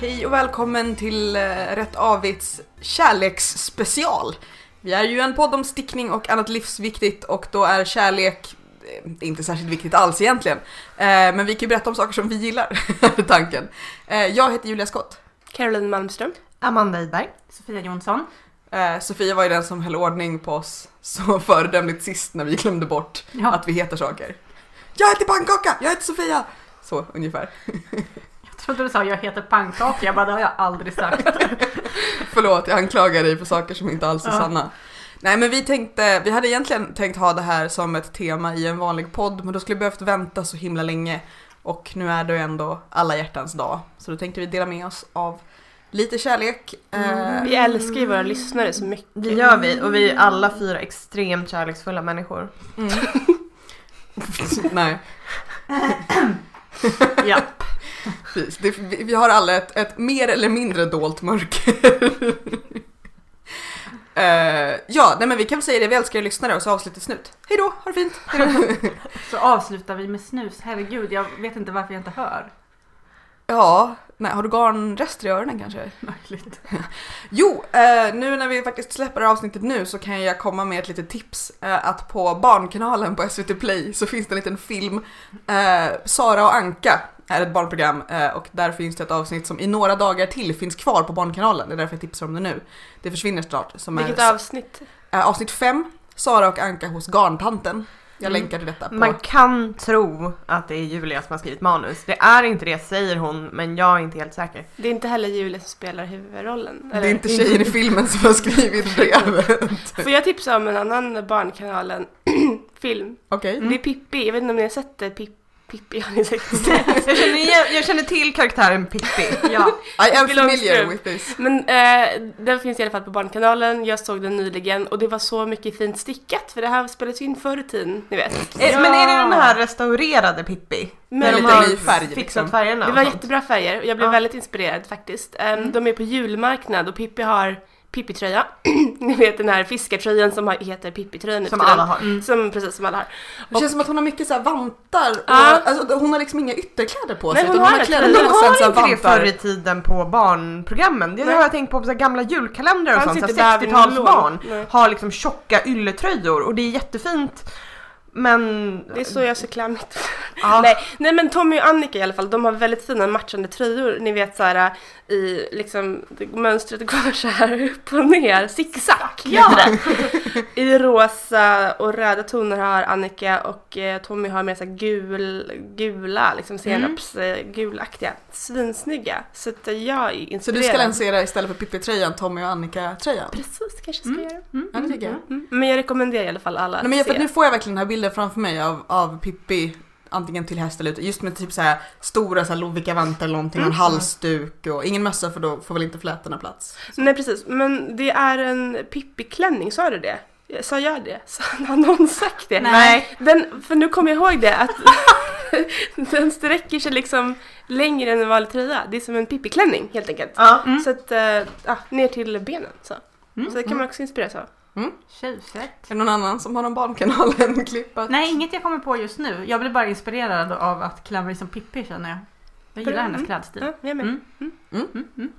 Hej och välkommen till eh, Rätt Avits kärleksspecial. Vi är ju en podd om stickning och annat livsviktigt och då är kärlek eh, inte särskilt viktigt alls egentligen. Eh, men vi kan ju berätta om saker som vi gillar, tanken. Jag heter Julia Skott. Caroline Malmström. Amanda Idberg. Sofia Jonsson. Sofia var ju den som höll ordning på oss så föredömligt sist när vi glömde bort Ja. att vi heter saker. Jag heter Pannkaka, jag heter Sofia! Så ungefär. Jag trodde du sa jag heter pannkaka, jag bara det har jag aldrig sagt. Förlåt, jag anklagar dig för saker som inte alls är Ja. sanna. Nej men vi tänkte, vi hade egentligen tänkt ha det här som ett tema i en vanlig podd men då skulle vi behövt vänta så himla länge och nu är det ju ändå alla hjärtans dag så då tänkte vi dela med oss av lite kärlek. Eh, Vi älskar ju våra lyssnare så mycket. Det gör vi och vi är alla fyra extremt kärleksfulla människor. mm. Nej, ja. precis. Det, vi, har alla ett, ett mer eller mindre dolt mörker. Eh, ja, nej men vi kan väl säga det, vi älskar er lyssnare och så avslutar snut. Hej då, ha det fint! Så avslutar vi med snus. Herregud, jag vet inte varför jag inte hör. Ja, nej, har du garnrester i öronen kanske? Möjligt. Jo, eh, nu när vi faktiskt släpper det här avsnittet nu så kan jag komma med ett litet tips. Eh, att på Barnkanalen på SVT Play så finns det en liten film. Eh, Sara och Anka är ett barnprogram eh, och där finns det ett avsnitt som i några dagar till finns kvar på Barnkanalen. Det är därför jag tipsar om det nu. Det försvinner snart. Som Vilket är avsnitt? eh, avsnitt 5, Sara och Anka hos Garntanten. Jag Mm. länkar till detta på... Man kan tro att det är Julia som har skrivit manus. Det är inte det säger hon, men jag är inte helt säker. Det är inte heller Julia som spelar huvudrollen. Det är inte tjejen i filmen som har skrivit brevet. Får jag tipsa om en annan Barnkanalen-film? Okej. Det är Pippi, jag vet inte om ni har sett det? Pip, Pippi, har ni sett Jag känner, igen, jag känner till karaktären Pippi. Ja, I am familiar with this. Men eh, den finns i alla fall på Barnkanalen, jag såg den nyligen och det var så mycket fint stickat för det här spelades in förr i tiden, ni vet. Är- Men är det den här restaurerade Pippi? De lite har ny färg, fixat liksom. färgerna Det var jättebra färger och jag blev Ja. väldigt inspirerad faktiskt. Ehm, De är på julmarknad och Pippi har Pippi-tröja. Ni vet den här fiskartröjan som heter Pippi-tröjan Som alla har. Som precis som alla har. Det känns som att hon har mycket så här vantar. Och, Ja. alltså, hon har liksom inga ytterkläder på Nej, sig. hon utan har det. kläder Men och sen har inte det vantar. förr i tiden på barnprogrammen? Det Nej. har jag tänkt på på så gamla julkalendrar och sånt. Så inte här Bävern 60-talsbarn och Lån. har liksom tjocka ylletröjor och det är jättefint. Men... Det är så jag ser klämmigt. Ja. Nej, nej men Tommy och Annika i alla fall, de har väldigt fina matchande tröjor. Ni vet så här i liksom mönstret går så här upp och ner, zigzag Ja. I rosa och röda toner har Annika och eh, Tommy har mer så här gul, gula, liksom senaps eh, gulaktiga. Svinsnygga. Så att jag är Så inspirerad. du ska lansera istället för Pippi-tröjan, Tommy och Annika-tröjan? Precis, kanske ska Mm. göra. mm, Ja, det tycker jag. Mm. Men jag rekommenderar i alla fall alla Nej, men jag, att för se. nu får jag verkligen den här bilden framför mig av, av Pippi antingen till häst eller ute, just med typ så här stora så här Lovikka-vantar eller någonting, och en halsduk och ingen mössa för då får väl inte flätorna plats. Nej precis, men det är en Pippi-klänning, sa du det? Sa jag det? Så har någon sagt det? Nej. Den, för nu kommer jag ihåg det att den sträcker sig liksom längre än en vanlig tröja. Det är som en Pippi-klänning helt enkelt. Ja. Mm. Så att, ja, ner till benen så. Mm. Så det kan man också inspireras av. Tjusigt. Är det någon annan som har någon barnkanalen klippat? Nej, inget jag kommer på just nu. Jag blir bara inspirerad av att klä mig som Pippi känner jag. Jag gillar hennes Mm. klädstil. Ja, jag med. Mm. Mm. Mm, mm.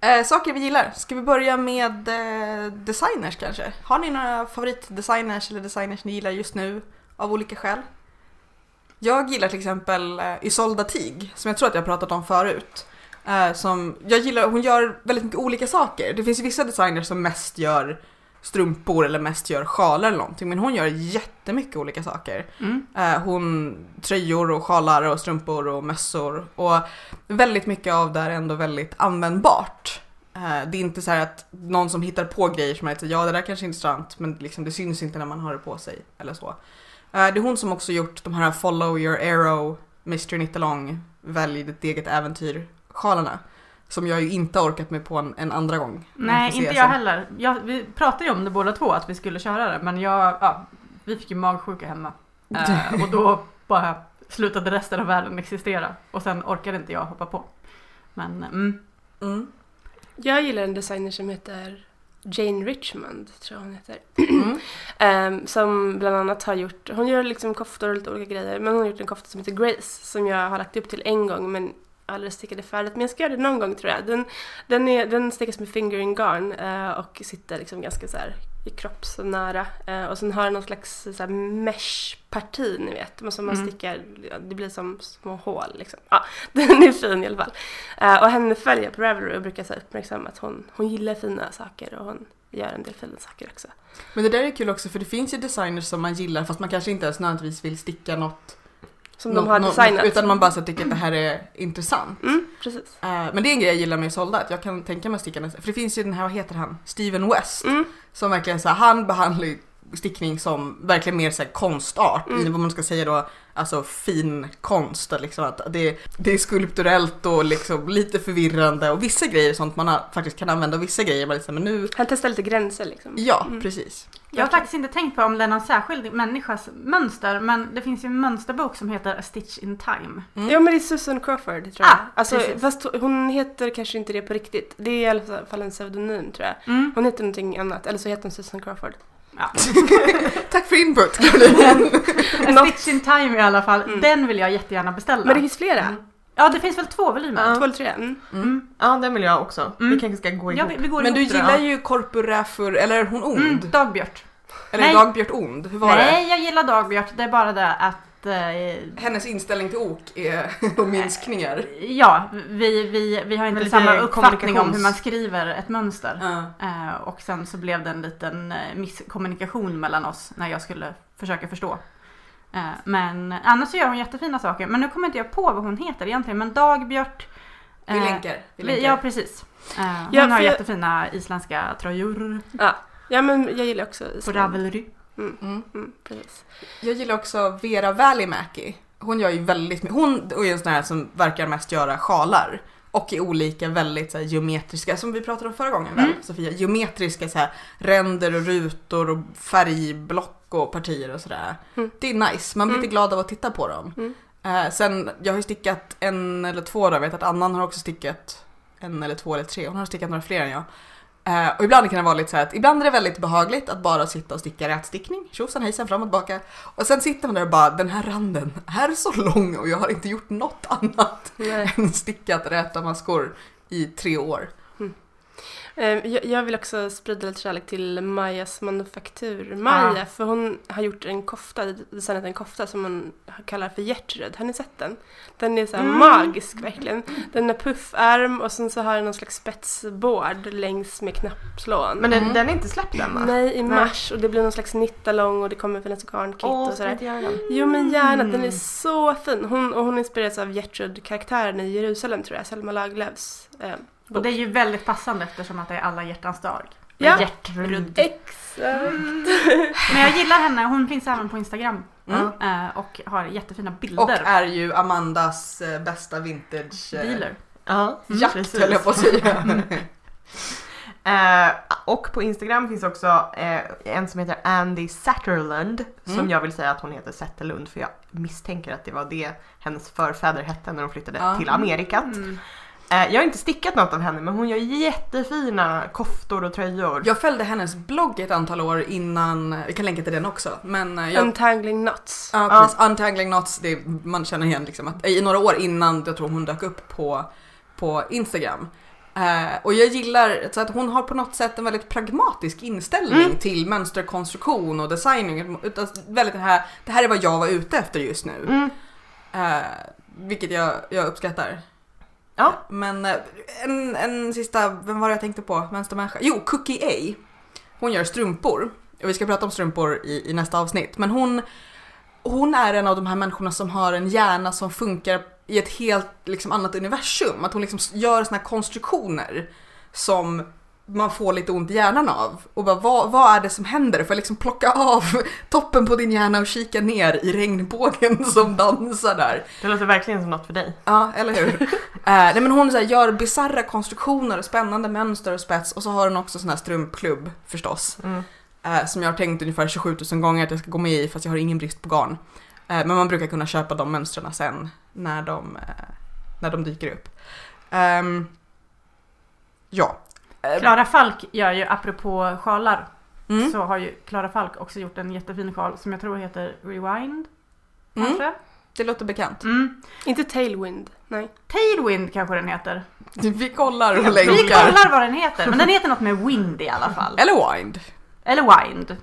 Eh, saker vi gillar. Ska vi börja med eh, designers kanske? Har ni några favoritdesigners eller designers ni gillar just nu av olika skäl? Jag gillar till exempel eh, Isolda Tig som jag tror att jag har pratat om förut. Eh, som, jag gillar, hon gör väldigt mycket olika saker. Det finns ju vissa designers som mest gör strumpor eller mest gör sjalar eller någonting men hon gör jättemycket olika saker. Mm. Eh, hon tröjor och sjalar och strumpor och mössor och väldigt mycket av det är ändå väldigt användbart. Eh, det är inte så här att någon som hittar på grejer som är lite, ja det där kanske är intressant men liksom, det syns inte när man har det på sig eller så. Eh, det är hon som också gjort de här Follow your arrow, Mr Nittalong, Välj ditt eget äventyr sjalarna. Som jag ju inte har orkat mig på en, en andra gång. Nej, inte sen. jag heller. Jag, vi pratade ju om det båda två, att vi skulle köra det. Men jag, ja, vi fick ju magsjuka hemma. Eh, och då bara slutade resten av världen existera. Och sen orkade inte jag hoppa på. Men mm, Mm. Jag gillar en designer som heter Jane Richmond, tror jag hon heter. Mm. Ehm, som bland annat har gjort, hon gör liksom koftor och lite olika grejer, men hon har gjort en kofta som heter Grace som jag har lagt upp till en gång men aldrig stickade färdigt, men jag ska göra det någon gång tror jag. Den, den, är, den stickas med fingering garn eh, och sitter liksom ganska så här i kroppsnära. Eh, och sen har den någon slags så här mesh-parti ni vet, som man Mm. stickar, det blir som små hål liksom. Ja, den är fin i alla fall. Eh, och henne följer jag på Ravelry och brukar så här uppmärksamma att hon, hon gillar fina saker och hon gör en del fina saker också. Men det där är kul också för det finns ju designers som man gillar fast man kanske inte ens nödvändigtvis vill sticka något. Som något- de har något- designat. Utan man bara så tycker att det här är intressant. Mm, precis. Eh, men det är en grej jag gillar med Solda, att jag kan tänka mig att sticka nästa. För det finns ju den här, vad heter han? Steven West. Mm. Som verkligen så här, han behandlar stickning som verkligen mer så här konstart Mm. vad man ska säga då, alltså fin konst. Liksom att det, det är skulpturellt och liksom lite förvirrande och vissa grejer är sånt man har, faktiskt kan använda och vissa grejer man liksom, men nu, Han testar lite gränser liksom. ja Mm. precis. Jag har faktiskt inte tänkt på om det är någon särskild människas mönster men det finns ju en mönsterbok som heter A Stitch in Time. Mm. Ja men det är Susan Crawford tror jag. Ah, alltså, precis. fast hon heter kanske inte det på riktigt. Det är i alla fall en pseudonym tror jag. Mm. Hon heter någonting annat, eller så heter hon Susan Crawford. Ja. Tack för input Caroline. A Stitch in Time i alla fall, Mm. den vill jag jättegärna beställa. Men det finns flera. Mm. Ja det finns väl två volymer? Ja. Två eller tre. Mm. Mm. Ja, den vill jag också. Mm. Vi kanske ska gå Mm. Ja, ihop. vi, vi går Men du ihop då. gillar ju Korpuräfur, eller är hon ond? Mm, Dagbjört. Eller Nej. Dagbjört ond? Hur var det? Nej, jag gillar Dagbjört. Det är bara det att... Eh, Hennes inställning till ok är och minskningar. ja, vi, vi, vi har inte Men samma uppfattning om hur man skriver ett mönster. Ja. Eh, och sen så blev det en liten eh, misskommunikation mellan oss när jag skulle försöka förstå. Eh, men annars så gör hon jättefina saker. Men nu kommer inte jag på vad hon heter egentligen. Men Dagbjört... Vi eh, länkar. Vi vi- länkar. Ja, precis. Eh, hon Ja, har jättefina isländska tröjor Ja men jag gillar också på Island. Ravelry. Mm. Mm, precis. Jag gillar också Vera Välimäki. Hon gör ju väldigt mycket. Hon är en sån här som verkar mest göra sjalar. Och i olika väldigt så här, geometriska, som vi pratade om förra gången väl, Mm. Sofia? Geometriska så här, ränder och rutor och färgblock och partier och sådär. Mm. Det är nice, man blir Mm. lite glad av att titta på dem. Mm. Eh, sen, jag har ju stickat en eller två då, jag vet att Annan har också stickat en eller två eller tre, hon har stickat några fler än jag. Eh, och ibland kan det vara lite så här att ibland är det väldigt behagligt att bara sitta och sticka rätstickning, tjosan hejsan fram och tillbaka. Och sen sitter man där och bara den här randen är så lång och jag har inte gjort något annat Nej. än stickat räta maskor i tre år. Eh, Jag, vill också sprida lite kärlek till Majas manufaktur. Maja, för hon har gjort en kofta, designat en kofta som hon kallar för Gertrud. Har ni sett den? Den är så Mm. magisk verkligen. Den är puffärm och sen så har den någon slags spetsbord längs med knappslån. Men den, Mm. den är inte släppt än va? Nej, i mars och det blir någon slags nittalång och det kommer finnas garnkit Åh, och sådär. den? Jo men gärna, den är Mm. så fin. Hon, och hon inspireras av Gertrud-karaktären i Jerusalem tror jag, Selma Lagerlöfs eh, Och det är ju väldigt passande eftersom att det är alla hjärtans dag. Ja. Med Gertrud. Exakt! Men jag gillar henne, hon finns även på Instagram. Mm. eh, Och har jättefina Och bilder. är ju Amandas eh, bästa vintage eh, Dealer. Ja, jakt precis. höll jag på att säga. Eh, och på Instagram finns också eh, en som heter Andy Satterlund som Mm. jag vill säga att hon heter Zetterlund för jag misstänker att det var det hennes förfäder hette när de flyttade Ja. till Amerikat. Mm. Eh, jag har inte stickat något av henne men hon gör jättefina koftor och tröjor. Jag följde hennes blogg ett antal år innan, vi kan länka till den också, men eh, jag Untangling Knots. Ja, Ja. precis. Untangling knots, det, man känner igen liksom att i några år innan jag tror hon dök upp på, på Instagram. Eh, och jag gillar så att hon har på något sätt en väldigt pragmatisk inställning Mm. till mönsterkonstruktion och designing. Utan väldigt det här, det här är vad jag var ute efter just nu. Mm. Eh, vilket jag, jag uppskattar. Ja. Men eh, en, en sista, vem var det jag tänkte på? Vänstermänniska? Jo, Cookie A. Hon gör strumpor. Och vi ska prata om strumpor i, i nästa avsnitt. Men hon, hon är en av de här människorna som har en hjärna som funkar i ett helt liksom, annat universum. Att hon liksom gör såna här konstruktioner som man får lite ont i hjärnan av. Och bara, vad, vad är det som händer? Får jag liksom plocka av toppen på din hjärna och kika ner i regnbågen som dansar där? Det låter verkligen som något för dig. Ja, eller hur? uh, nej men hon så här, gör bisarra konstruktioner och spännande mönster och spets och så har hon också sån här strumpklubb förstås. Mm. eh, som jag har tänkt ungefär 27 000 gånger att jag ska gå med i fast jag har ingen brist på garn. Eh, men man brukar kunna köpa de mönstren sen när de, eh, när de dyker upp. Ehm, ja. Eh, Klara Falk gör ju, apropå sjalar, Mm. så har ju Klara Falk också gjort en jättefin sjal som jag tror heter Rewind. Mm. Kanske? det låter bekant. Mm. Inte Tailwind, nej. Tailwind kanske den heter. Vi kollar och Vi länkar. kollar vad den heter, men den heter något med wind i alla fall. Eller Wind. Eller wind.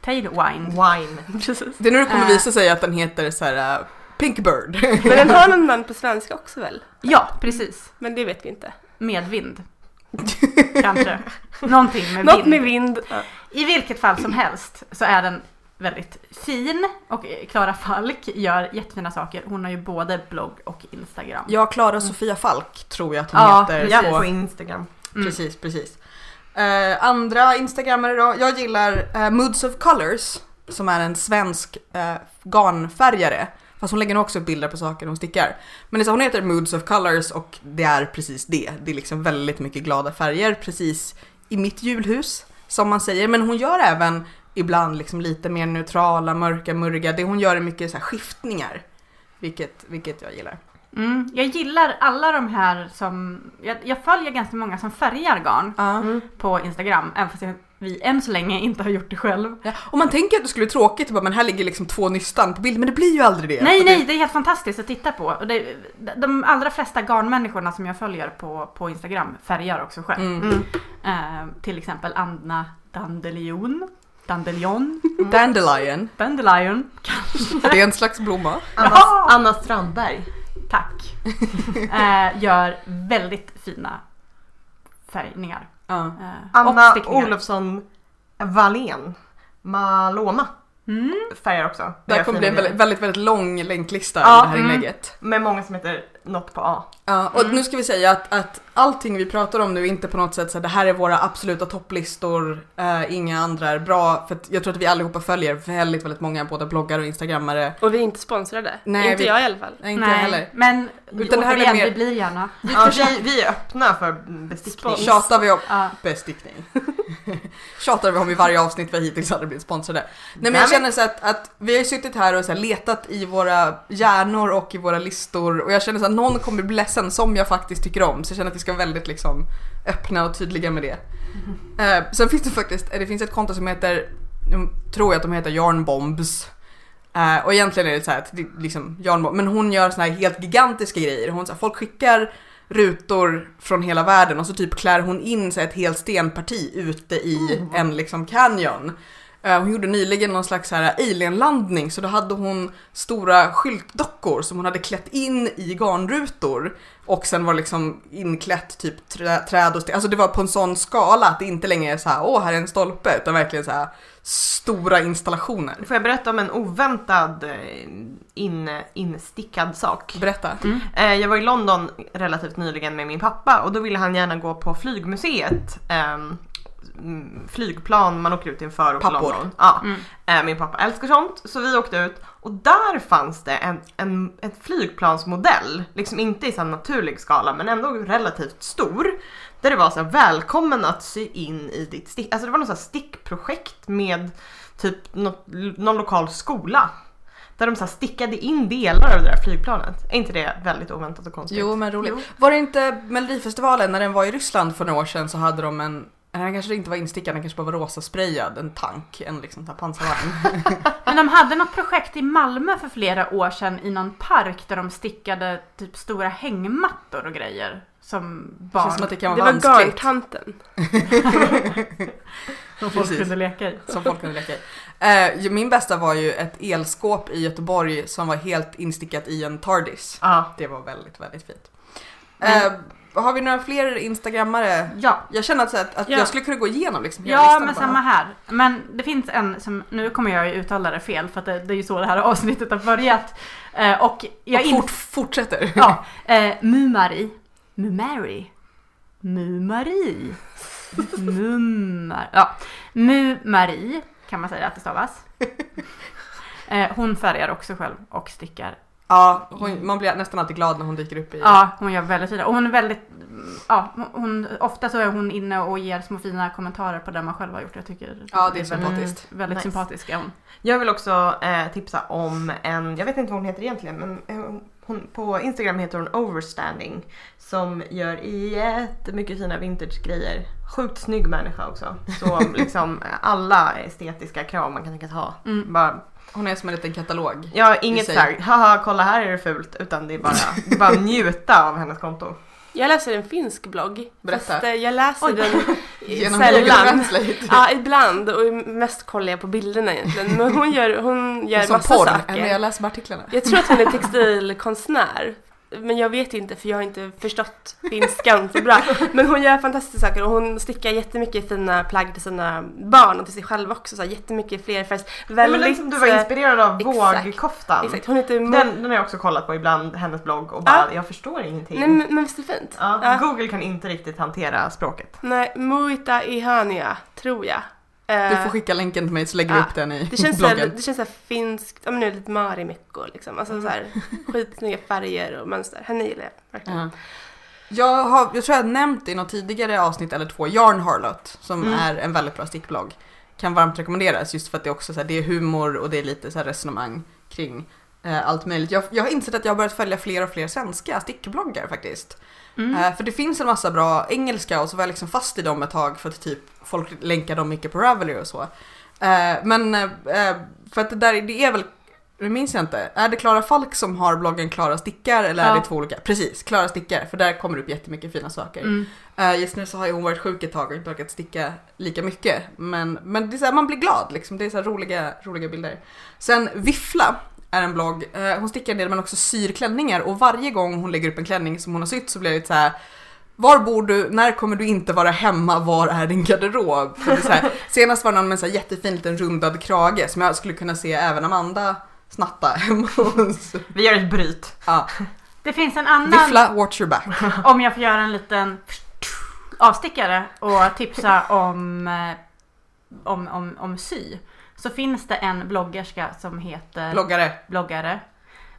Tailwind. Wine. Precis. Det är nu det kommer Äh. visa sig att den heter så här uh, Pink Bird. Men den har någon namn på svenska också väl? Ja, precis. Men det vet vi inte. Medvind. Kanske. Någonting med Något vind. med vind. I vilket fall som helst så är den väldigt fin och Klara Falk gör jättefina saker. Hon har ju både blogg och Instagram. Ja, Klara Sofia Falk tror jag att hon Ja, heter. Ja, på- Instagram. Mm. Precis, precis. Eh, andra instagrammare då. Jag gillar eh, Moods of Colors som är en svensk uh, garnfärgare. Fast hon lägger nog också upp bilder på saker hon stickar. Men det är så, hon heter Moods of Colors och det är precis det. Det är liksom väldigt mycket glada färger precis i mitt julhus som man säger. Men hon gör även ibland liksom lite mer neutrala, mörka, murriga. Det hon gör är mycket så här skiftningar. Vilket, vilket jag gillar. Mm. Jag gillar alla de här som, jag, jag följer ganska många som färgar garn Ja. på Instagram, även fast jag, vi än så länge inte har gjort det själv. Ja, och man tänker att det skulle bli tråkigt, bara, men här ligger liksom två nystan på bild, men det blir ju aldrig det. Nej, nej, Det, det är helt fantastiskt att titta på. Och det, de allra flesta garnmänniskorna som jag följer på, på Instagram färgar också själv. mm. Mm. Eh, till exempel Anna Dandelion. Dandelion. Dandelion, Dandelion. det är en slags blomma. Anna, Ja! Anna Strandberg. Tack. Eh, gör väldigt fina färgningar. Ja. Eh, Anna. Olofsson Wallén. Maloma Mm. färgar också. Det här kommer bli en väldigt, väldigt, väldigt lång länklista Ja, i det här mm. inlägget. Med många som heter något på A. Ja, och nu ska vi säga att, att allting vi pratar om nu är inte på något sätt så här, det här är våra absoluta topplistor, eh, inga andra är bra. För att jag tror att vi allihopa följer väldigt, väldigt många, både bloggar och instagrammare. Och vi är inte sponsrade. Nej, inte vi- jag i alla fall. Nej, inte jag heller. men Utan det här är återigen, mer- vi blir gärna. Ja, vi, vi är öppna för bestickning. Tjatar vi om Ja. bestickning. Tjatar vi om i varje avsnitt vi hittills hade blivit sponsrade. Nej men jag Nej, känner så att, att vi har ju suttit här och så här letat i våra hjärnor och i våra listor och jag känner så att någon kommer bli ledsen som jag faktiskt tycker om. Så jag känner att vi ska vara väldigt liksom öppna och tydliga med det. Eh, sen finns det faktiskt, eh, det finns ett konto som heter, tror jag att de heter Yarnbombs. Eh, och egentligen är det så här att det, liksom Yarnbomb, men hon gör såna här helt gigantiska grejer. Hon, så här, folk skickar rutor från hela världen och så typ klär hon in här, ett helt stenparti ute i en liksom canyon. Eh, Hon gjorde nyligen någon slags här alienlandning så då hade hon stora skyltdockor som hon hade klätt in i garnrutor och sen var liksom inklätt typ trä, träd och sten. Alltså det var på en sån skala att det inte längre är så här åh här är en stolpe utan verkligen så här stora installationer. Får jag berätta om en oväntad eh, in, instickad sak? Berätta. Eh, Jag var i London relativt nyligen med min pappa och då ville han gärna gå på flygmuseet. Mm, Flygplan man åker ut inför och Pappor. London. Ja. Mm. Eh, Min pappa älskar sånt så vi åkte ut och där fanns det en, en, en flygplansmodell, liksom inte i så här naturlig skala men ändå relativt stor. Där det var så här, välkommen att sy in i ditt stick. Alltså det var något så här stickprojekt med typ något, någon lokal skola. Där de så här stickade in delar av det där flygplanet. Är inte det väldigt oväntat och konstigt? Jo men roligt. Jo. Var det inte Melodifestivalen när den var i Ryssland för några år sedan så hade de en Nej, den kanske inte var instickad, den kanske bara var rosa sprayad, en tank, en liksom så här pansarvagn. Men de hade något projekt i Malmö för flera år sedan i någon park där de stickade typ stora hängmattor och grejer. Som Det barn känns som att det kan Det vara var vanskligt. garntanten. som folk precis. kunde leka i. Som folk kunde leka i. Eh, min bästa var ju ett elskåp i Göteborg som var helt instickat i en Tardis. Ja. Det var väldigt, väldigt fint. Eh, har vi några fler instagrammare? Ja, Jag känner att, att, att Ja. jag skulle kunna gå igenom liksom hela ja men bara. samma här. Men det finns en som, nu kommer jag ju uttala det fel för att det, det är ju så det här avsnittet har börjat. Eh, och jag Och fort, fortsätter. Ja, eh, Mumari. Mumari. Mumari. Mumar. Ja, Mumari kan man säga att det stavas. Eh, hon färgar också själv och stickar. Ja, hon, man blir nästan alltid glad när hon dyker upp i... Ja, hon gör väldigt fina. Och hon är väldigt, ja, hon, ofta så är hon inne och ger små fina kommentarer på det man själv har gjort. Jag tycker Ja, det är väldigt, sympatiskt. väldigt Nice. sympatisk är hon. Jag vill också eh, tipsa om en, jag vet inte vad hon heter egentligen men eh, hon, på Instagram heter hon Overstanding som gör jättemycket fina vintage-grejer. Sjukt snygg människa också. Så liksom alla estetiska krav man kan tänkas ha. Mm. Bara Hon är som en liten katalog. Har inget såhär, haha kolla här är det fult, utan det är bara, det är bara njuta av hennes konto. Jag läser en finsk blogg. Berätta. Fast eh, jag läser den Genom Google sällan. Ja, ibland och mest kollar jag på bilderna egentligen. Men hon gör, hon gör Som massa porr. saker. Men jag läser artiklarna. Jag tror att hon är textilkonstnär. Men jag vet inte för jag har inte förstått finskan så bra. Men hon gör fantastiska saker och hon stickar jättemycket fina plagg till sina barn och till sig själv också. Så här, jättemycket flerfärgs. Väldigt... men den som du var eh, inspirerad av, exakt. vågkoftan. Exakt, hon heter Mo- Den, den har jag också kollat på ibland, hennes blogg och bara, jag förstår ingenting. Nej men, men visst är det fint? ja, Ja. Google kan inte riktigt hantera språket. Nej, Muita Ihania, tror jag. Eh, Du får skicka länken till mig så lägger vi upp den i det känns, bloggen. det känns såhär finskt, ja men nu lite Marimekko liksom. Alltså såhär skitsnygga färger och mönster. Henne gillar jag verkligen. Ja. Jag, har, jag tror jag har nämnt i något tidigare avsnitt eller två Yarn Harlot som Mm. är en väldigt bra stickblogg. Kan varmt rekommenderas just för att det är också så här, det är humor och det är lite så här resonemang kring eh, allt möjligt. Jag, jag har insett att jag har börjat följa fler och fler svenska stickbloggar faktiskt. Mm. Eh, för det finns en massa bra engelska och så var jag liksom fast i dem ett tag för att typ folk länkar dem mycket på Ravelry och så. Eh, men eh, för att det där det är väl, det minns jag inte, är det Klara Falk som har bloggen Klara Stickar eller är Ja. det två olika? Precis, Klara Stickar för där kommer det upp jättemycket fina saker. Mm. Eh, just nu så har ju hon varit sjuk ett tag och inte orkat sticka lika mycket. Men, men det är så här, man blir glad liksom. Det är så roliga, roliga bilder. Sen Viffla är en blogg. Eh, hon stickar en del men också syr klänningar och varje gång hon lägger upp en klänning som hon har sytt så blir det lite så här. Var bor du? När kommer du inte vara hemma? Var är din garderob? För det här, senast var det någon med en jättefin liten rundad krage som jag skulle kunna se även Amanda snatta hemma hos. Vi gör ett bryt. Ja, Det finns en annan, Viffla, watch your back. om jag får göra en liten avstickare och tipsa om, eh, om, om, om sy. Så finns det en bloggerska som heter Bloggare. bloggare,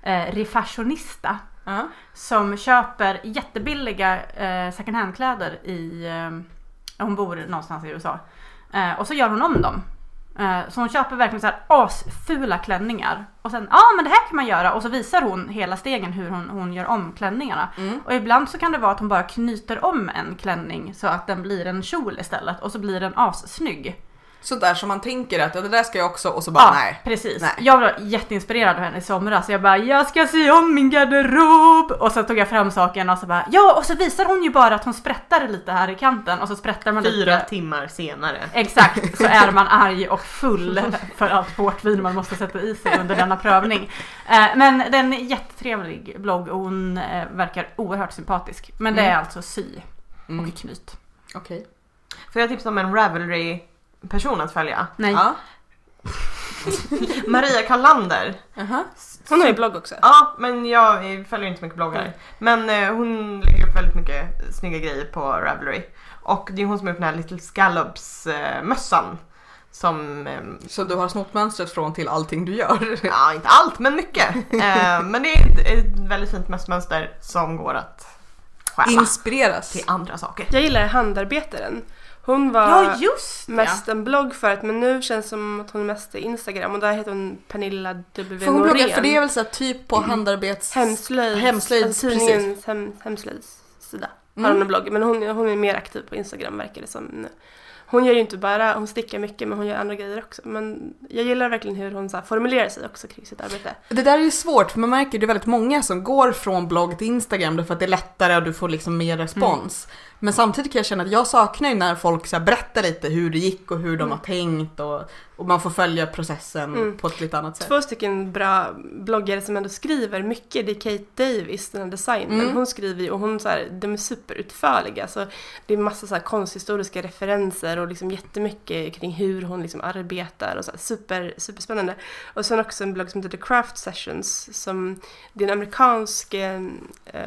eh, Refashionista. Ja. som köper jättebilliga eh, second hand-kläder i... Eh, hon bor någonstans i USA. Eh, och så gör hon om dem. Eh, så hon köper verkligen så här asfula klänningar. Och sen, ja ah, men det här kan man göra. Och så visar hon hela stegen hur hon, hon gör om klänningarna. Mm. Och ibland så kan det vara att hon bara knyter om en klänning så att den blir en kjol istället. Och så blir den assnygg. Sådär som man tänker att ja, det där ska jag också och så bara nej. precis. Nej. Jag var jätteinspirerad av henne i somras. Så jag bara, jag ska sy om min garderob! Och så tog jag fram saken och så bara, ja! Och så visar hon ju bara att hon sprättar lite här i kanten och så sprättar man Fyra lite. timmar senare. Exakt, så är man arg och full för allt portvin man måste sätta i sig under denna prövning. Eh, Men den är jättetrevlig blogg och hon eh, verkar oerhört sympatisk. Men det är Mm. alltså sy Mm. och knyt. Okej. Får jag tipsa om en Ravelry-person att följa? Nej. Ja. Maria Kallander. Aha. Hon har ju blogg också. Ja, men jag följer inte mycket bloggar. Nej. Men eh, hon lägger upp väldigt mycket snygga grejer på Ravelry. Och det är hon som har gjort den här Little Scallops eh, mössan. Som, eh, Så du har snott mönstret från till allting du gör? ja inte allt men mycket. Eh, men det är ett, ett väldigt fint mössmönster som går att stjäla Inspireras. till andra saker. Jag gillar handarbetaren. Hon var Ja just det! mest en blogg förut men nu känns det som att hon mest är Instagram och där heter hon Pernilla W. För hon bloggar, för det är väl så typ på handarbets... Hemslöjd, Hemslöjds, alltså tidningens hem, hemslöjdssida har Mm. hon en blogg. Men hon, hon är mer aktiv på Instagram verkar det som. nu. Hon gör ju inte bara, hon stickar mycket men hon gör andra grejer också. Men jag gillar verkligen hur hon så formulerar sig också kring sitt arbete. Det där är ju svårt för man märker det är väldigt många som går från blogg till Instagram därför att det är lättare och du får liksom mer respons. Men samtidigt kan jag känna att jag saknar ju när folk så berättar lite hur det gick och hur de Mm. har tänkt och, och man får följa processen Mm. på ett lite annat sätt. Två stycken bra bloggare som ändå skriver mycket. Det är Kate Davis, den här designen. Mm. Hon skriver ju och hon så här, de är superutförliga. Så det är massa så här konsthistoriska referenser och liksom jättemycket kring hur hon liksom arbetar och så här, super, superspännande. Och sen också en blogg som heter The Craft Sessions som det är en amerikansk eh, eh,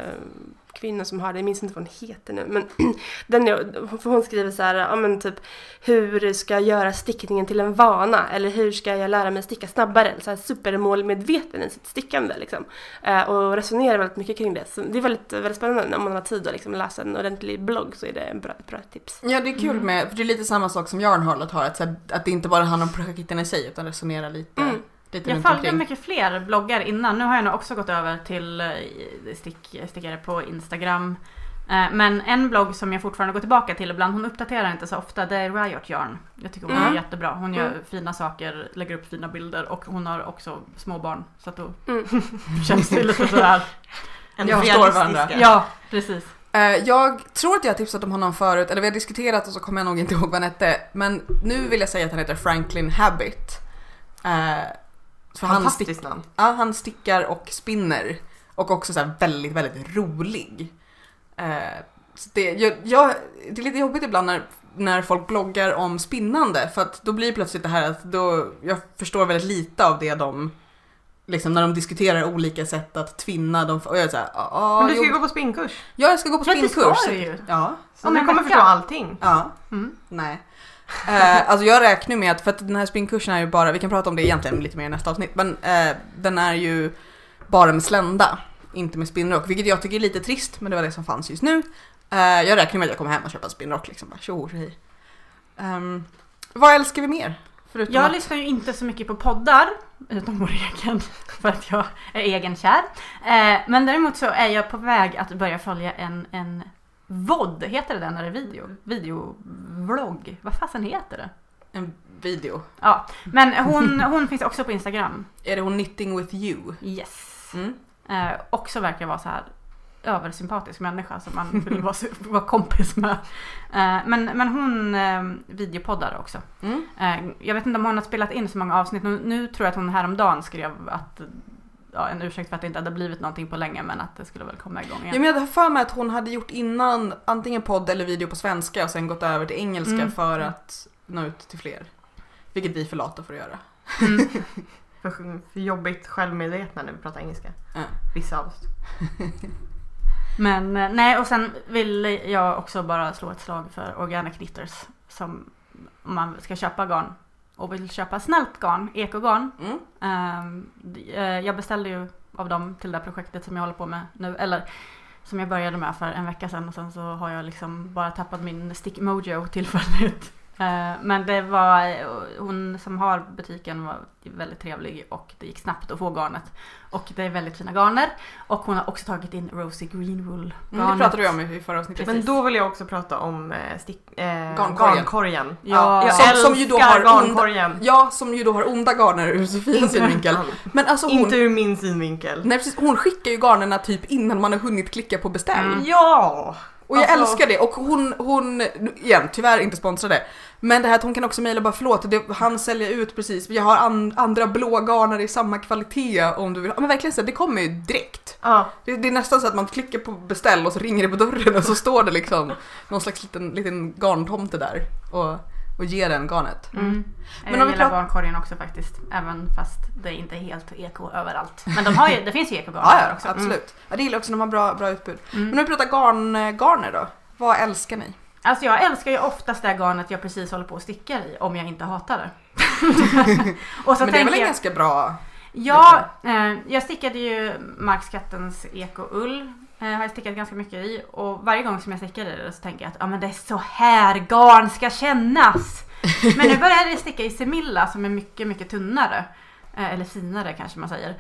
kvinna som har det, jag minns inte vad hon heter nu, men den är, för hon skriver så här, ja men typ hur ska jag göra stickningen till en vana? Eller hur ska jag lära mig sticka snabbare? Så här supermålmedveten i sitt stickande liksom. Eh, och resonerar väldigt mycket kring det. Så det är väldigt, väldigt spännande om man har tid att liksom läsa en ordentlig blogg så är det en bra, ett bra tips. Ja det är kul Mm. med, för det är lite samma sak som Yarn Harlot har, att, så här, att det inte bara handlar om projekten i sig utan resonera lite, Mm. Lite Jag följde omkring. mycket fler bloggar innan. Nu har jag nog också gått över till eh, stick, stickare på Instagram. Eh, Men en blogg som jag fortfarande går tillbaka till ibland, hon uppdaterar inte så ofta, det är Riot Yarn. Jag tycker hon Mm. är jättebra. Hon gör Mm. fina saker, lägger upp fina bilder och hon har också små barn. Så att då Mm. känns det lite sådär. En Jag förstår varandra. Ja, precis. Eh, Jag tror att jag har tipsat om honom förut, eller vi har diskuterat och så kommer jag nog inte ihåg vad han hette. Men nu vill jag säga att han heter Franklin Habit. Fantastiskt namn. ja, han stickar och spinner. Och också så väldigt, väldigt rolig. Eh, så det, jag, jag, det är lite jobbigt ibland när, när folk bloggar om spinnande för att då blir det plötsligt det här att då, jag förstår väldigt lite av det de Liksom när de diskuterar olika sätt att tvinna dem och jag är såhär, ja, Men du ska jo, ju gå på spinnkurs. ja jag ska gå på Men det spinnkurs. ska du ju. Ja, Så Om du kommer vecka. förstå allting. ja, Mm. nej. Eh, alltså jag räknar med att, för att den här spinnkursen är ju bara, vi kan prata om det egentligen lite mer i nästa avsnitt, men eh, den är ju bara med slända, inte med spinnrock, vilket jag tycker är lite trist, men det var det som fanns just nu. Eh, jag räknar med att jag kommer hem och köper en spinnrock liksom, bara tjoho tjohej. Um, vad älskar vi mer? Förutom Jag att, lyssnar ju inte så mycket på poddar, utom vår egen, för att jag är egenkär. Eh, men däremot så är jag på väg att börja följa en, en VOD, heter det den när det är video? Videovlogg, vad fasen heter det? en video. Ja, men hon, hon finns också på Instagram. Är det hon Knitting with you? Yes. Mm. Eh, också verkar vara så här översympatisk människa som man vill vara, vara kompis med. Eh, men, men hon eh, videopoddar också. Mm. Eh, jag vet inte om hon har spelat in så många avsnitt. Nu, nu tror jag att hon häromdagen skrev att Ja, en ursäkt för att det inte hade blivit någonting på länge men att det skulle väl komma igång Ja, igen. men jag hade för mig att hon hade gjort innan antingen podd eller video på svenska och sen gått över till engelska Mm. för att nå ut till fler. Vilket vi är för lata för att göra. Mm. För, för jobbigt självmedvetna när vi pratar engelska. Ja. Vissa av oss. Men eh, nej, och sen vill jag också bara slå ett slag för Organic Knitters. Som om man ska köpa garn och vill köpa snällt garn, ekogarn. Mm. Ehm, eh, jag beställde ju av dem till det här projektet som jag håller på med nu. Eller som jag började med för en vecka sedan och sen så har jag liksom bara tappat min stick mojo tillfälligt. Eh, Men det var, hon som har butiken var väldigt trevlig och det gick snabbt att få garnet. Och det är väldigt fina garner. Och hon har också tagit in Rosie Greenwool Mm, det pratade vi om i förra avsnittet. Men då vill jag också prata om eh, stick, eh, Garnkorgen. garnkorgen. Ja, Jag som- som ju då har garnkorgen. Ja, som ju då har onda garner ur Sofias synvinkel. Men alltså hon, Inte ur min synvinkel. nej, precis, hon skickar ju garnerna typ innan man har hunnit klicka på beställ. Mm. Ja! Och jag Alltså- älskar det och hon, hon, igen tyvärr inte sponsrade. Men det här att hon kan också mejla bara förlåt, det, han säljer ut precis, jag har an, andra blå garner i samma kvalitet om du vill. Men verkligen så det kommer ju direkt. Ja. Det, det är nästan så att man klickar på beställ och så ringer det på dörren och så står det liksom någon slags liten, liten garntomte där och, och ger en garnet. Mm. Men jag om vi gillar garnkorgen också faktiskt. Även fast det inte är helt eko överallt. Men de har ju, det finns ju ekogarn Ja, ja också. absolut. Ja, det gillar jag också de har bra, bra utbud. Mm. Men om vi pratar garn, garner då? Vad älskar ni? Alltså jag älskar ju oftast det garnet jag precis håller på och stickar i om jag inte hatar det. och så Men det är väl en jag, ganska bra... Ja, eh, jag stickade ju Markskattens ekoull. Eh, har jag stickat ganska mycket i och varje gång som jag stickar i det så tänker jag att ah, men det är så här garn ska kännas. Men nu börjar jag sticka i Semilla som är mycket, mycket tunnare. Eh, eller finare kanske man säger.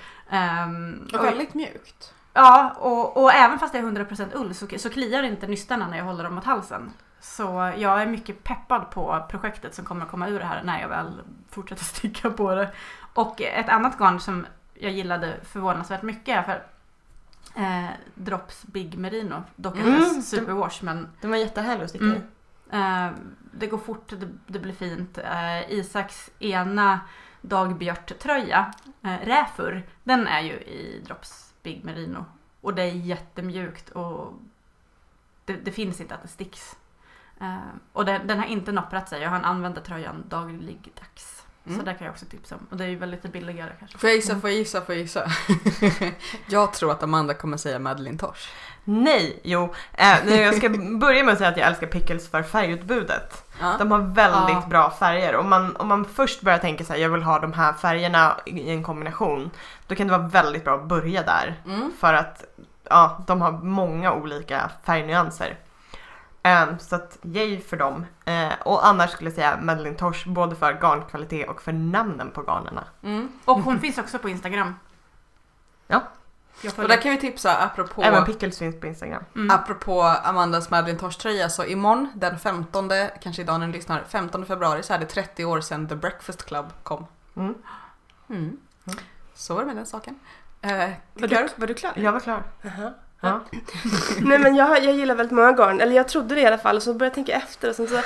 Och och- väldigt mjukt. Ja, och, och även fast det är 100% ull så, så kliar inte nystarna när jag håller dem mot halsen. Så jag är mycket peppad på projektet som kommer att komma ur det här när jag väl fortsätter sticka på det. Och ett annat garn som jag gillade förvånansvärt mycket är för eh, Drops Big Merino. Dock inte Mm, superwash men Den var jättehärlig att sticka Mm. Eh, det går fort, det, det blir fint. Eh, Isaks ena dagbjört-tröja, eh, Räfur, den är ju i Drops Big Merino. Och det är jättemjukt och det, det finns inte att det sticks. Eh, och den, den har inte nopprat sig. Jag har använder tröjan dagligdags. Så Mm. det kan jag också tipsa om. Och det är ju väl lite billigare kanske. Får jag gissa, får jag gissa, får jag gissa? jag tror att Amanda kommer säga Madeleine Tosh. Nej, jo. Eh, jag ska börja med att säga att jag älskar Pickles för färgutbudet. Ja. De har väldigt Ja. bra färger. Om man, om man först börjar tänka så här, jag vill ha de här färgerna i en kombination. Då kan det vara väldigt bra att börja där. Mm. För att ja, de har många olika färgnyanser. Ehm, så att yay för dem. Eh, och annars skulle jag säga Madeleine Tosh både för garnkvalitet och för namnen på garnerna. Mm. Och hon finns också på Instagram. Jag Och där kan vi tipsa apropå, Även Pickles finns på Instagram. Mm. apropå Amandas Madeline Tosh-tröja så imorgon den 15, kanske idag när ni lyssnar, 15 februari så är det 30 år sedan The Breakfast Club kom. Mm. Mm. Mm. Så var det med den saken. Eh, Var du, var du klar? Jag var klar. Jaha. Ja. Nej men jag, jag gillar väldigt många garn, eller jag trodde det i alla fall och så började jag tänka efter och sen så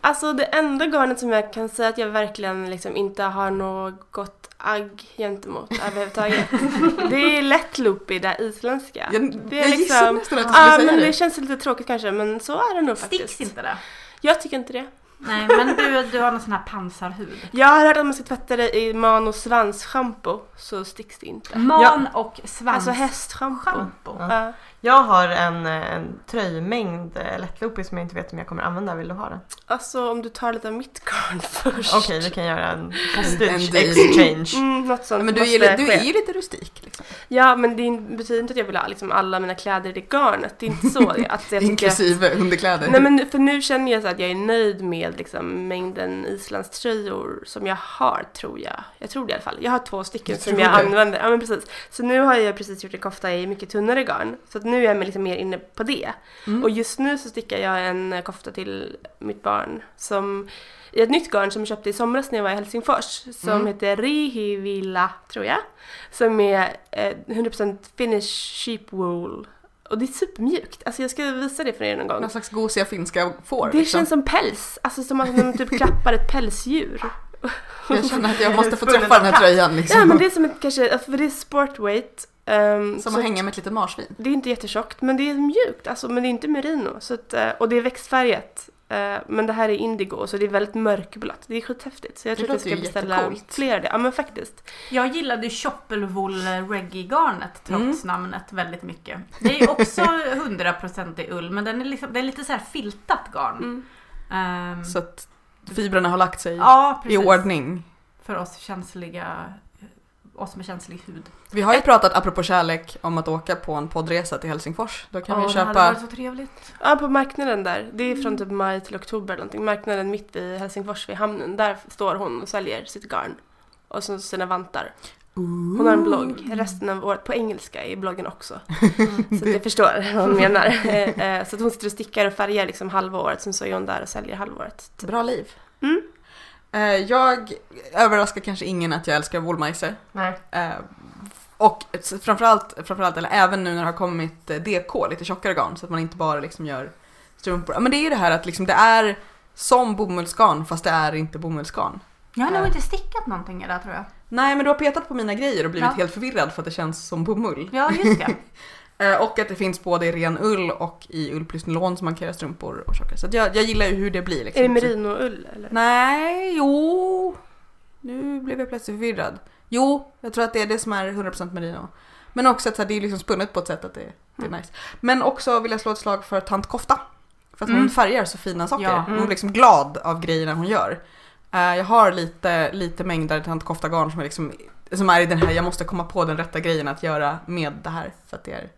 Alltså det enda garnet som jag kan säga att jag verkligen liksom inte har något agg gentemot överhuvudtaget Det är lätt loopy, det isländska Jag, Det är jag liksom- nästan att du skulle men säga det det. känns lite tråkigt kanske men så är det nog faktiskt Sticks inte det? Jag tycker inte det Nej, men du, du har någon sån här pansarhud. Jag har hört att man ska tvätta det i man och svansschampo så sticks det inte Man och svans. Alltså hästschampo Schampo. Ja. Jag har en, eh, en tröjmängd eh, lättloopy som jag inte vet om jag kommer använda. Vill du ha den? Alltså om du tar lite av mitt garn först Okej, vi kan göra en hostage exchange. Mm, något sånt Men du, är, du är ju lite rustik. Liksom. Ja, men det betyder inte att jag vill ha liksom, alla mina kläder i det garnet. Det är inte så. Att jag tycker att, Inklusive underkläder. nej, men för nu känner jag så att jag är nöjd med liksom, mängden islandströjor som jag har, tror jag. Jag tror det i alla fall. Jag har två stycken som tror jag det? använder. Ja, men precis. Så nu har jag precis gjort en kofta i mycket tunnare garn. Så att nu är jag liksom mer inne på det. Mm. Och just nu så stickar jag en kofta till mitt barn som ett nytt garn som jag köpte i somras när jag var i Helsingfors som Mm. heter Rihivilla tror jag. Som är eh, 100% Finnish sheep wool. Och det är supermjukt. Alltså jag ska visa det för er någon gång. Någon slags gosiga finska får. Det liksom. känns som päls. Alltså som att man typ klappar ett pälsdjur. Jag känner att jag måste få träffa den här tröjan. Liksom. Ja men det är som ett kanske, för det är sportweight. Um, Som så att hänga med ett litet marsvin. Det är inte jättetjockt men det är mjukt, alltså, men det är inte merino. Så att, eh, och det är växtfärgat. Eh, Men det här är indigo så det är väldigt mörkblått. Det är skithäftigt. Så jag Det tror att jag ska beställa fler av det. Ja men faktiskt. Jag gillade Choppelwool reggae-garnet trots Mm. namnet väldigt mycket. Det är också 100% ull men den är, liksom, det är lite så här filtat garn. Mm. Ehm, Så att fibrerna har lagt sig ja, i ordning. För oss känsliga, oss med känslig hud. Vi har ju pratat, apropå kärlek, om att åka på en poddresa till Helsingfors. Då kan Åh, vi Det hade köpa... varit så trevligt. Ja på marknaden där. Det är från typ maj till oktober eller någonting. Marknaden mitt i Helsingfors vid hamnen. Där står hon och säljer sitt garn. Och så sina vantar. Hon har en blogg. Resten av året på engelska i bloggen också. Så att jag förstår vad hon menar. Eh, eh, Så att hon sitter och stickar och färgar liksom halva året. Sen så är hon där och säljer halvåret. Bra liv. Mm. Eh, Jag överraskar kanske ingen att jag älskar Woolmeise. Nej. Eh, Och framförallt, framförallt, eller även nu när det har kommit eh, DK, lite tjockare garn, så att man inte bara liksom gör strumpor. Men det är ju det här att liksom det är som bomullsgarn fast det är inte bomullsgarn. Jag har nog inte stickat någonting i det tror jag. Nej men du har petat på mina grejer och blivit Ja. helt förvirrad för att det känns som bomull. Ja, just det. Eh, Och att det finns både i ren ull och i ull plus nylon som man kan göra strumpor och tjockare. Så jag, jag gillar ju hur det blir. Liksom. Är det merinoull eller? Nej, jo. Nu blev jag plötsligt förvirrad. Jo, jag tror att det är det som är 100% merino. Men också att det är liksom spunnet på ett sätt att det, det är Mm. nice. Men också vill jag slå ett slag för tant Kofta. För att Mm. hon färgar så fina saker. Ja. Hon är Mm. liksom glad av grejerna hon gör. Eh, jag har lite, lite mängder tant Kofta garn som är liksom som är i den här, jag måste komma på den rätta grejen att göra med det här för att det är,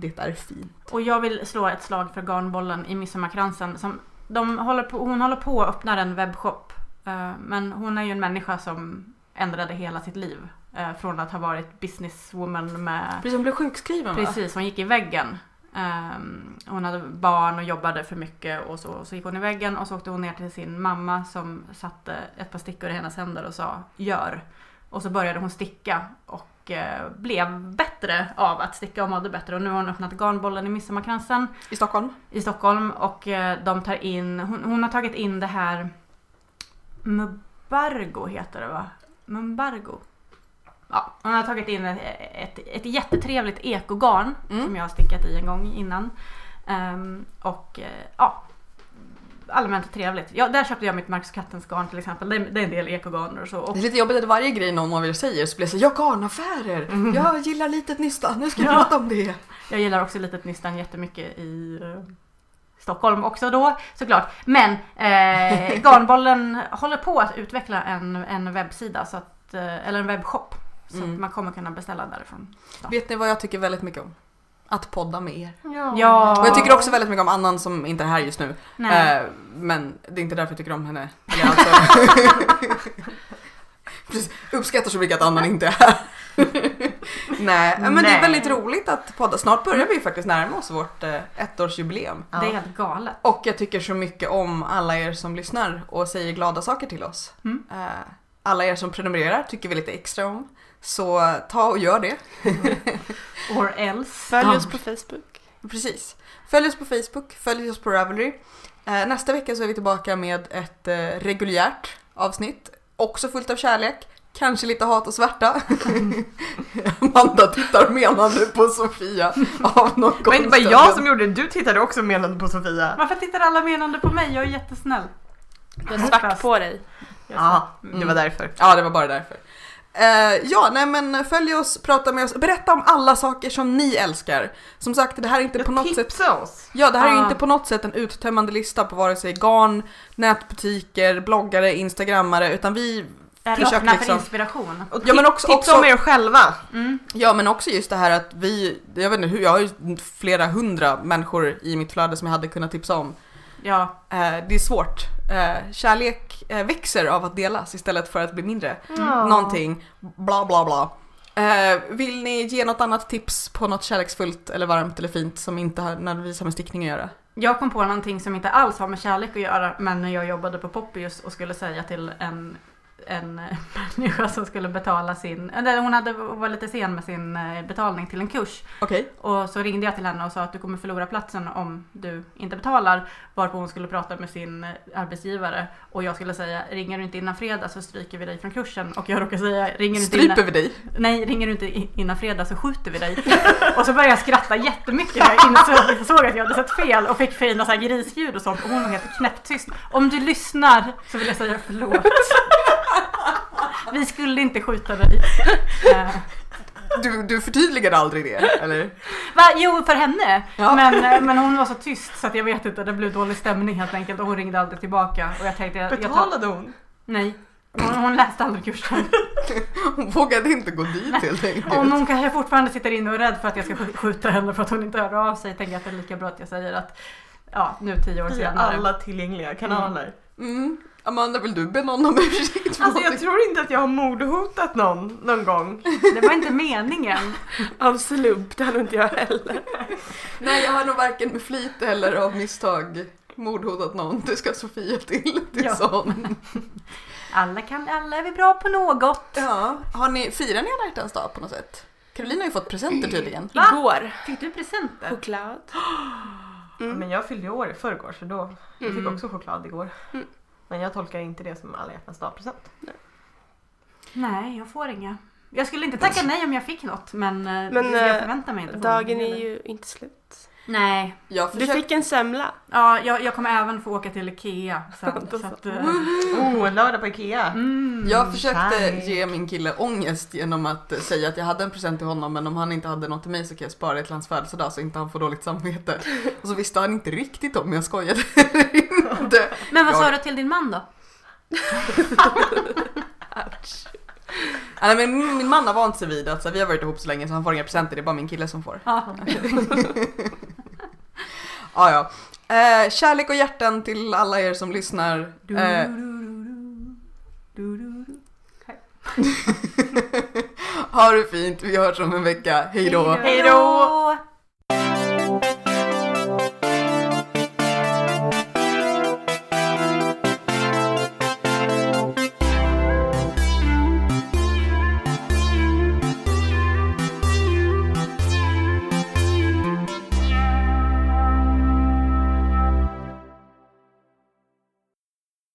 det är fint. Och jag vill slå ett slag för garnbollen i Midsommarkransen. Som de håller på, hon håller på att öppna en webbshop. Eh, Men hon är ju en människa som ändrade hela sitt liv. eh, Från att ha varit businesswoman med... Precis, hon blev sjukskriven va? Precis, hon gick i väggen. Ehm, hon hade barn och jobbade för mycket och så, så gick hon i väggen och så åkte hon ner till sin mamma som satte ett par stickor i hennes händer och sa gör. Och så började hon sticka och eh, blev bättre av att sticka och mådde bättre. Och nu har hon öppnat garnbollen i Midsommarkransen I Stockholm. i Stockholm och eh, de tar in, hon, hon har tagit in det här Mubargo heter det va? Mumbargo. Ja, hon har tagit in ett, ett, ett jättetrevligt ekogarn Mm. som jag har stickat i en gång innan. Ehm, och eh, ja, allmänt trevligt. Ja, där köpte jag mitt Marcus Kattens garn till exempel. Det är, det är en del ekogarn och så. Och, Det är lite jobbigt att varje grej någon av er säger så blir det så jag garnaffärer, Mm. jag gillar litet nystan, nu ska vi Ja. prata om det. Jag gillar också Litet Nystan jättemycket i eh, Stockholm också då såklart. Men eh, Garnbollen håller på att utveckla en, en webbsida, så att, eh, eller en webbshop. Så Mm. att man kommer kunna beställa därifrån. Vet ni vad jag tycker väldigt mycket om? Att podda med er. Ja. Och jag tycker också väldigt mycket om Annan som inte är här just nu. Nej. Eh, men det är inte därför jag tycker om henne. Alltså... Precis, uppskattar så mycket att Annan inte är här. Nej, men det är Nej. väldigt roligt att podda. Snart börjar vi ju faktiskt närma oss vårt eh, ettårsjubileum. Det är helt galet. Och jag tycker så mycket om alla er som lyssnar och säger glada saker till oss. Mm. Eh, alla er som prenumererar tycker vi lite extra om. Så ta och gör det. Or else. Följ oss på Facebook. Precis. Följ oss på Facebook, följ oss på Ravelry. Eh, nästa vecka så är vi tillbaka med ett eh, reguljärt avsnitt. Också fullt av kärlek. Kanske lite hat och svärta. Amanda tittar menande på Sofia av någon Det var jag som gjorde det, du tittade också menande på Sofia. Varför tittar alla menande på mig? Jag är jättesnäll. Du har svart på dig. Ja, det Mm. var därför. Ja, det var bara därför. Eh, ja, nej men följ oss, prata med oss, berätta om alla saker som ni älskar. Som sagt, det här är inte på något sätt oss. Ja, det här är Ah. inte på något sätt en uttömmande lista på vare sig garn, nätbutiker, bloggare, instagrammare, utan vi Är Försök öppna för liksom- inspiration. Och Ja, men också- också- om er själva. Mm. Ja men också just det här att vi, jag vet inte hur, jag har ju flera hundra människor i mitt flöde som jag hade kunnat tipsa om. Ja, Eh, det är svårt. Eh, kärlek eh, växer av att delas istället för att bli mindre. Ja. Någonting, bla bla bla. Vill ni ge något annat tips på något kärleksfullt eller varmt eller fint som inte har nödvändigtvis har med stickning att göra? jag kom på någonting som inte alls har med kärlek att göra men när jag jobbade på Poppius och skulle säga till en, en eh, människa som skulle betala sin, eller hon hade, var lite sen med sin eh, betalning till en kurs Okej. och så ringde jag till henne och sa att du kommer förlora platsen om du inte betalar varpå hon skulle prata med sin eh, arbetsgivare och jag skulle säga ringer du inte innan fredag så stryker vi dig från kursen och jag råkade säga ringer du inte innan, Stryper vi dig? Nej, ringer du inte innan fredag så skjuter vi dig. och så började jag skratta jättemycket när jag insåg såg att jag hade sett fel och fick fina så här grisljud och sånt och hon var helt knäpptyst. Om du lyssnar så vill jag säga förlåt. Vi skulle inte skjuta dig. Eh, Du, du förtydligade aldrig det, eller? Va? Jo, för henne. Ja. Men, eh, men hon var så tyst så att jag vet inte, det blev dålig stämning helt enkelt och hon ringde aldrig tillbaka. Och jag tänkte, jag, jag tar, Betalade hon? Nej. Hon, hon läste aldrig kursen. Hon vågade inte gå dit helt enkelt. Om hon kanske fortfarande sitter inne och är rädd för att jag ska sk- skjuta henne för att hon inte hör av sig tänker jag att det är lika bra att jag säger att ja, nu tio år senare. alla tillgängliga kanaler. Mm. Amanda, vill du be någon om ursäkt? för Alltså jag tror inte att jag har mordhotat någon någon gång. Det var inte meningen. Av slump, det har nog inte jag heller. Nej, jag har nog varken med flit eller av misstag mordhotat någon. Det ska Sofia till. Det är Ja. sån. Alla, kan, alla är vi bra på något. Ja, har ni, firar ni alla hjärtans dag på något sätt? Carolina har ju fått presenter tydligen. Va? Igår. Fick du presenter? Choklad. Ja, Men jag fyllde ju år i förrgår så då jag fick Mm. också choklad igår. Men jag tolkar inte det som alla hjärtans dag-present. Nej, jag får inga. Jag skulle inte tacka nej om jag fick något men, eh, Men, jag eh, förväntar mig inte. Dagen är ju inte slut. Nej. Jag Du fick en semla. Ja, jag, jag kommer även få åka till Ikea sen. Så att, eh, Oh, en lördag på Ikea. mm. Jag försökte kärlek. ge min kille ångest genom att säga att jag hade en present till honom men om han inte hade något till mig så kan jag spara det till hans födelsedag så inte han får dåligt samvete. Och så visste han inte riktigt om jag skojade eller inte. Men vad Jag- sa du till din man då? Ja, Nej, men min man har vant sig vid att så här, vi har varit ihop så länge så han får inga presenter, det är bara min kille som får. Ja. Ja, ja. Eh, kärlek och hjärtan till alla er som lyssnar. Eh, ha det fint, vi hörs om en vecka. Hej då! Hej då!